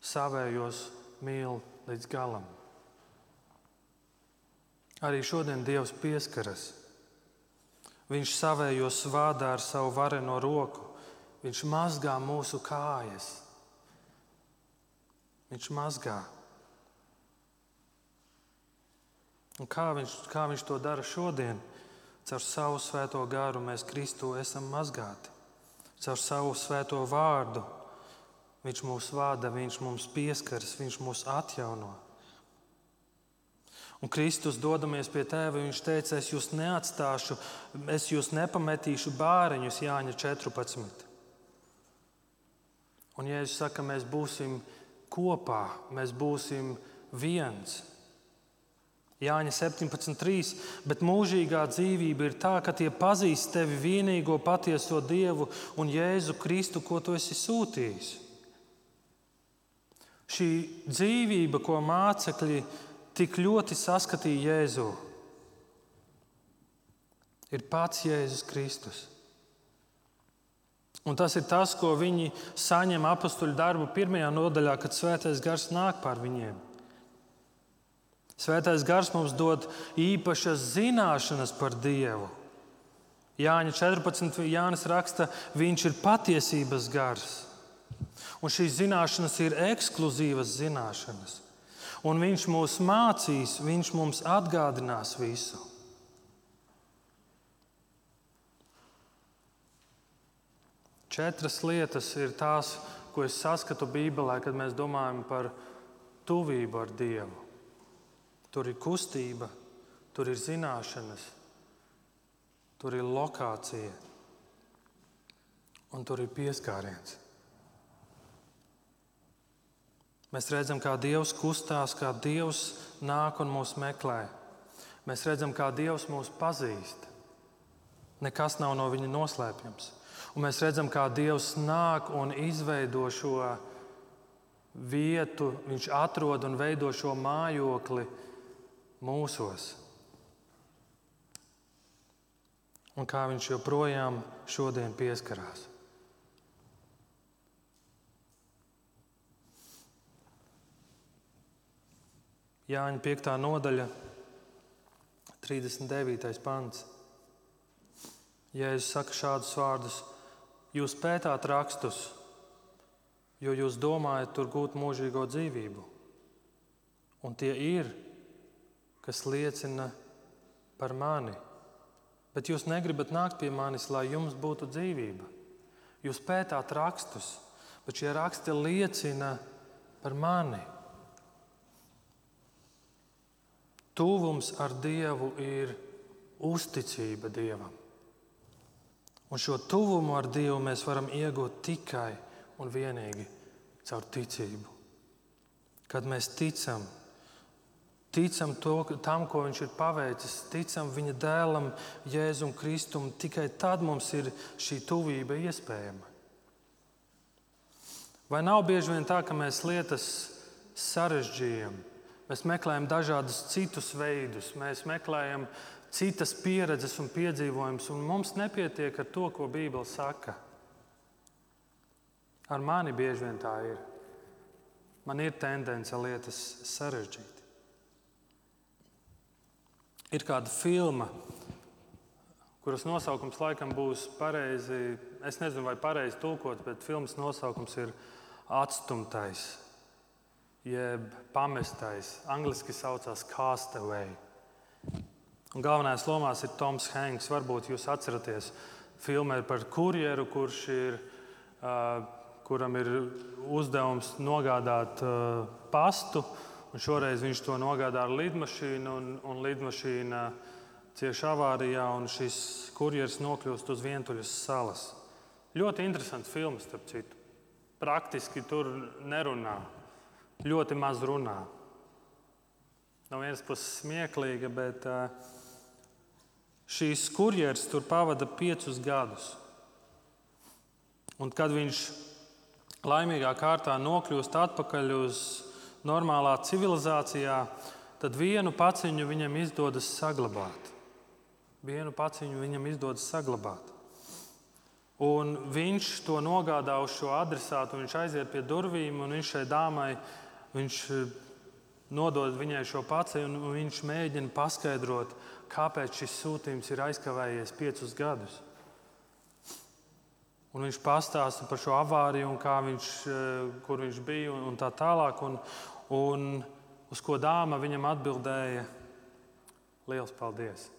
savējos mīl līdz galam. Arī šodien Dievs pieskaras. Viņš savējos vārdā ar savu vareno roku. Viņš mazgā mūsu kājas. Viņš mazgā. Un kā viņš, kā viņš to dara šodien? Caur savu svēto gāru mēs Kristu esam mazgāti. Caur savu svēto vārdu Viņš mūs vada, Viņš mums pieskaras, Viņš mūs atjauno. Un Kristus dodamies pie tēva, viņš teica, es jūs neatstāšu, es jūs nepametīšu bāriņus, Jāņa 14. Un, ja es saku, mēs būsim kopā, mēs būsim viens. Jāņa 17,3. Bet mūžīgā dzīvība ir tā, ka tie pazīst tevi vienīgo patieso Dievu un Jēzu Kristu, ko tu esi sūtījis. Šī dzīvība, ko mācekļi tik ļoti saskatīja Jēzu, ir pats Jēzus Kristus. Un tas ir tas, ko viņi saņem apakstuļu darbu pirmajā nodaļā, kad Svētais Gars nāk pār viņiem. Svētais Gars mums dod īpašas zināšanas par Dievu. Jāņa 14. Jānis raksta, viņš ir patiesības gars. Un šīs zināšanas ir ekskluzīvas zināšanas. Un viņš mūs mācīs, viņš mums atgādinās visu. Četras lietas ir tās, ko es saskatu Bībelē, kad mēs domājam par tuvību ar Dievu. Tur ir kustība, tur ir zināšanas, tur ir lokācija un tur ir pieskāriens. Mēs redzam, kā Dievs kustās, kā Dievs nāk un mūs meklē. Mēs redzam, kā Dievs mūs pazīst. Nekas nav no viņa noslēpjams. Un mēs redzam, kā Dievs nāk un izveido šo vietu, Viņš atrod un veido šo mājokli mūsos. Un kā Viņš joprojām šodien pieskarās. Jāņa 5. nodaļa, 39. pants. Jēzus saka šādus vārdus: Jūs pētāt rakstus, jo jūs domājat tur gūt mūžīgo dzīvību. Un tie ir, kas liecina par mani. Bet jūs negribat nākt pie manis, lai jums būtu dzīvība. Jūs pētāt rakstus, bet šie raksti liecina par mani. Tuvums ar Dievu ir uzticība Dievam. Un šo tuvumu ar Dievu mēs varam iegūt tikai un vienīgi caur ticību. Kad mēs ticam, ticam to, tam, ko Viņš ir paveicis, ticam Viņa dēlam, Jēzum Kristum, tikai tad mums ir šī tuvība iespējama. Vai nav bieži vien tā, ka mēs lietas sarežģījam? Mēs meklējam dažādus citus veidus, mēs meklējam citas pieredzes un piedzīvojumus, un mums nepietiek ar to, ko Bībele saka. Ar mani bieži vien tā ir. Man ir tendence lietas sarežģīt. Ir kāda filma, kuras nosaukums laikam būs pareizi. Es nezinu, vai pareizi tulkot, bet filmas nosaukums ir Atstumtais jeb pamestais. Angliski saucās Castaway. Un galvenais lomās ir Toms Hanks. Varbūt jūs atceraties, filmē par kurjeru, kurš ir, uh, kuram ir uzdevums nogādāt uh, pastu. Šoreiz viņš to nogādā ar lidmašīnu, un, un lidmašīna cieši avārijā, un šis kurjeris nokļūst uz vientuļas salas. Ļoti interesants filmas, starp citu. Praktiski tur nerunā ļoti maz runā. No vienas puses smieklīga, bet šīs kurjeris tur pavada piecus gadus. Un kad viņš laimīgā kārtā nokļūst atpakaļ uz normālā civilizācijā, tad vienu paciņu viņam izdodas saglabāt. Vienu paciņu viņam izdodas saglabāt. Un viņš to nogādā uz šo adresātu, viņš aiziet pie durvīm, un viņš šai dāmai viņš eh, nodod viņai šo pacēju, un viņš mēģina paskaidrot, kāpēc šis sūtījums ir aizkavējies piecus gadus. Un viņš pastāsta par šo avāriju, viņš, eh, kur viņš bija un tā tālāk. Un, un uz ko dāma viņam atbildēja: Liels paldies!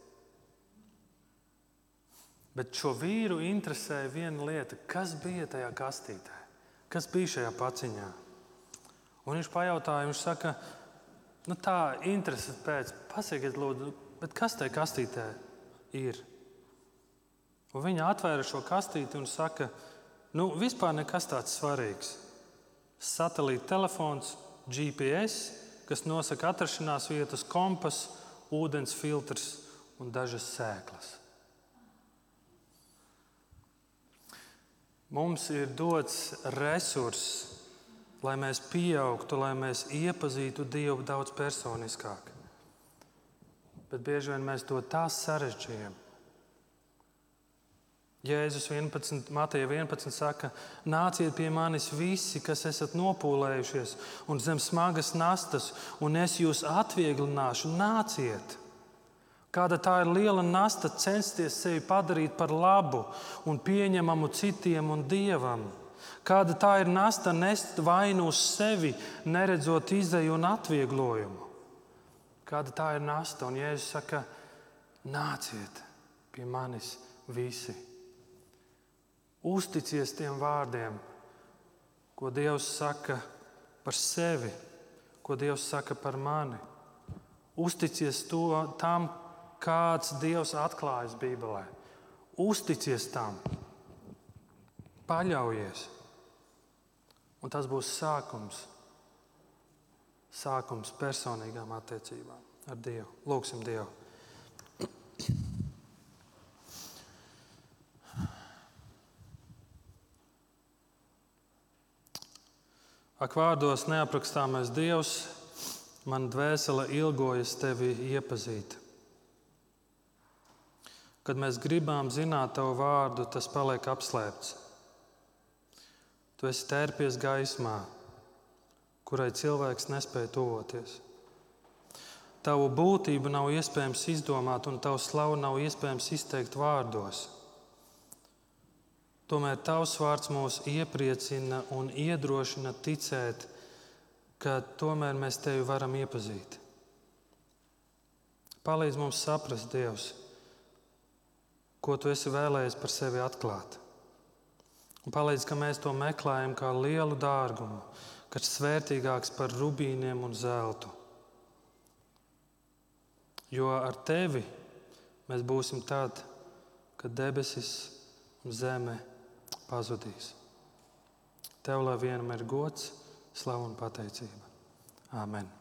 Bet šo vīru interesēja viena lieta, kas bija tajā kastītē, kas bija šajā paciņā. Un viņš pajautāja, viņš saka, nu tā interesi pēc, pasakiet, lūdzu, kas tajā kastītē ir? Un viņa atvēra šo kastīti un saka, nu vispār nekas tāds svarīgs. Satelīta telefons, GPS, kas nosaka atrašanās vietas, kompas, ūdens filtrs un dažas sēklas. Mums ir dots resurss, lai mēs pieaugtu, lai mēs iepazītu Dievu daudz personiskāk. Bet bieži vien mēs to tā sarežģījam. Jēzus 11, Mateja 11 saka, nāciet pie manis visi, kas esat nopūlējušies un zem smagas nastas, un es jūs atvieglināšu. Nāciet! Kāda tā ir liela nasta censties sevi padarīt par labu un pieņemamu citiem un dievam. Kāda tā ir nasta nest vainu uz sevi, neredzot izēju un atvieglojumu. Kāda tā ir nasta, un Jēzus saka, nāciet pie manis visi. Uzticies tiem vārdiem, ko Dievs saka par sevi, ko Dievs saka par mani. Uzticies to, tam, kāds Dievs atklājas Bībelē. Uzticies tam, paļaujies. Un tas būs sākums, sākums personīgām attiecībām ar Dievu. Lūksim Dievu. Ak, vārdos neaprakstāmais Dievs, man dvēsele ilgojas tevi iepazīt. Kad mēs gribam zināt tavu vārdu, tas paliek apslēpts. Tu esi tērpies gaismā, kurai cilvēks nespēja tuvoties. Tavu būtību nav iespējams izdomāt, un tavu slavu nav iespējams izteikt vārdos. Tomēr tavs vārds mūs iepriecina un iedrošina ticēt, ka tomēr mēs tevi varam iepazīt. Palīdz mums saprast, Dievs, ko tu esi vēlējies par sevi atklāt. Un palīdz, ka mēs to meklējam kā lielu dārgumu, kas ir svērtīgāks par rubīniem un zeltu. Jo ar tevi mēs būsim tad, kad debesis un zeme pazudīs. Tev lai vienam ir gods, slavu un pateicība. Āmen!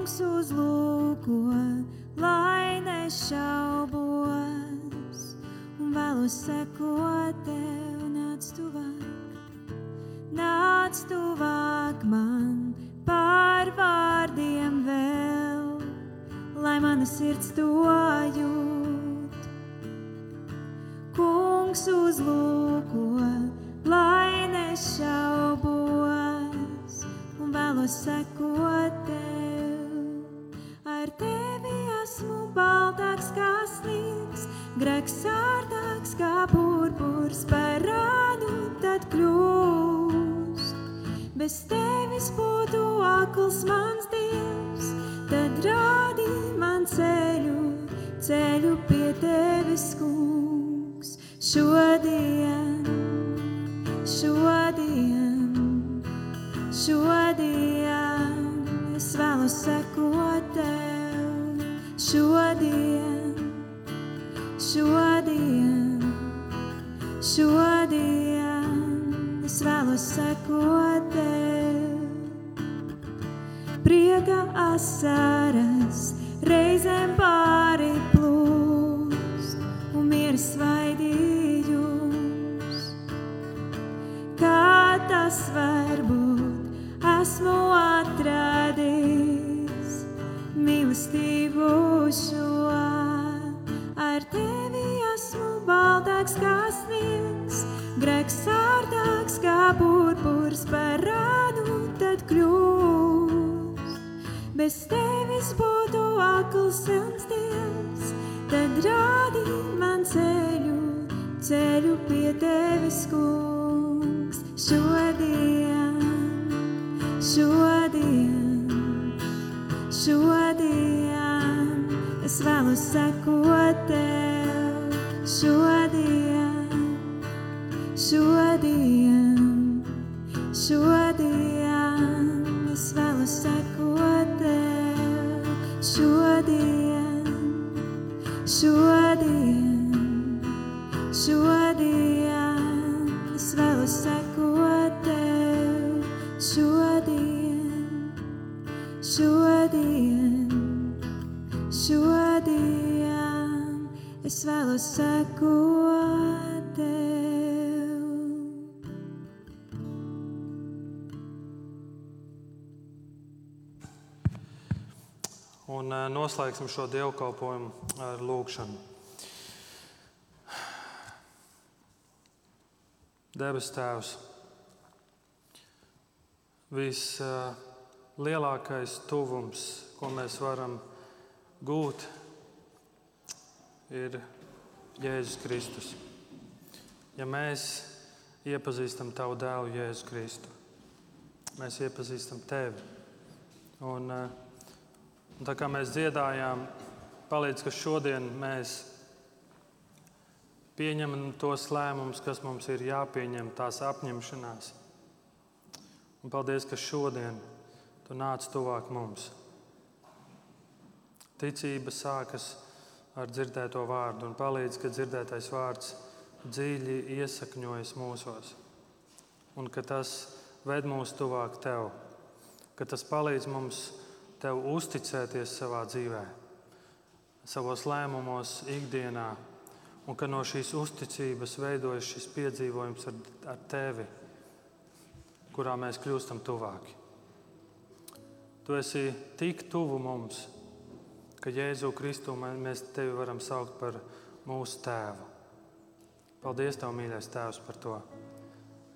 kungs uzlūko, lai nešaubos, un vēlos sekot tev, nāc tuvāk, nāc tuvāk man pār vārdiem vēl, lai mana sirds to jūt. Kungs uzlūko, lai nešaubos, un vēlos sekot Sārtāks, sārtāks, kā purpurs par rādu tad kļūst. Bez tevis būtu akls mans dievs, tad rādi man ceļu, ceļu pie tevis kungs. Šodien, šodien, šodien es vēlu sekot tev. Šodien. Šodien, šodien es vēlos sekot tev. Prieka asaras reizēm pāri plūst un miera svaidījums. Kā tas var būt? Esmu aizsākt. sārtāks kā sniegs, grēks sārtāks kā purpurs par rādu tad kļūs. Bez tevis būtu akls sens dievs, tad rādi man ceļu, ceļu pie tevis, kungs, šodien, šodien, šodien. Es vēlos sekot tev šodien. Šodien, šodien es vēlos sekot tev. Šodien, šodien, šodien es vēlos sekot tev. Šodien, šodien, šodien es vēlos sekot. un eh, noslēgsim šo dievkalpojumu eh, ar lūgšanu. Debes Tēvs, vislielākais tuvums, ko mēs varam gūt, ir Jēzus Kristus. Ja mēs iepazīstam Tavu dēlu, Jēzu Kristu, mēs iepazīstam Tevi. Un, uh, Un tā kā mēs dziedājām, palīdz, ka šodien mēs pieņemam tos lēmumus, kas mums ir jāpieņem, tās apņemšanās. Un paldies, ka šodien tu nāc tuvāk mums. Ticība sākas ar dzirdēto vārdu un palīdz, ka dzirdētais vārds dziļi iesakņojas mūsos. Un ka tas ved mūs tuvāk tev, ka tas palīdz mums tev uzticēties savā dzīvē, savos lēmumos, ikdienā, un ka no šīs uzticības veidojas šis piedzīvojums ar, ar tevi, kurā mēs kļūstam tuvāki. Tu esi tik tuvu mums, ka Jēzu Kristu mēs tevi varam saukt par mūsu tēvu. Paldies, Tev, mīļais Tēvs, par to,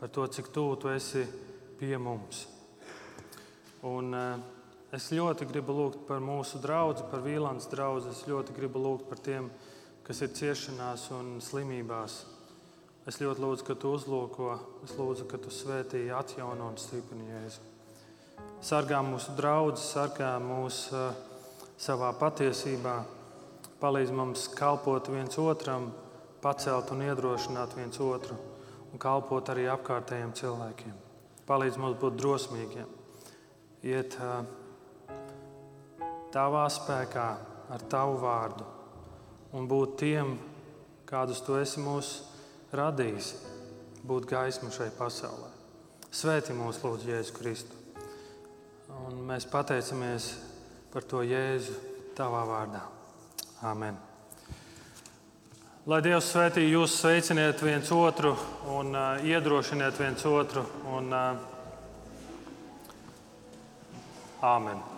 par to cik tuvu Tu esi pie mums. Un, uh, es ļoti gribu lūgt par mūsu draugu, par Vīlāns draugu. Es ļoti gribu lūgt par tiem, kas ir ciešanās un slimībās. Es ļoti lūdzu, ka Tu uzlūko, es lūdzu, ka Tu svētī, atjauno un stiprini Jēzu. Sargā mūsu draugus, sargā mūs uh, savā patiesībā, palīdz mums kalpot viens otram, pacelt un iedrošināt viens otru un kalpot arī apkārtējiem cilvēkiem. Palīdz mums būt drosmīgiem, iet tavā spēkā, ar tavu vārdu un būt tiem, kādus tu esi mūs radījis, būt gaismu šai pasaulē. Svēti mūs, Lūdzu, Jēzu Kristu. Un mēs pateicamies par to Jēzu tavā vārdā. Amen. Lai Dievs svētī jūs, sveiciniet viens otru un uh, iedrošiniet viens otru. Un, uh, Āmen!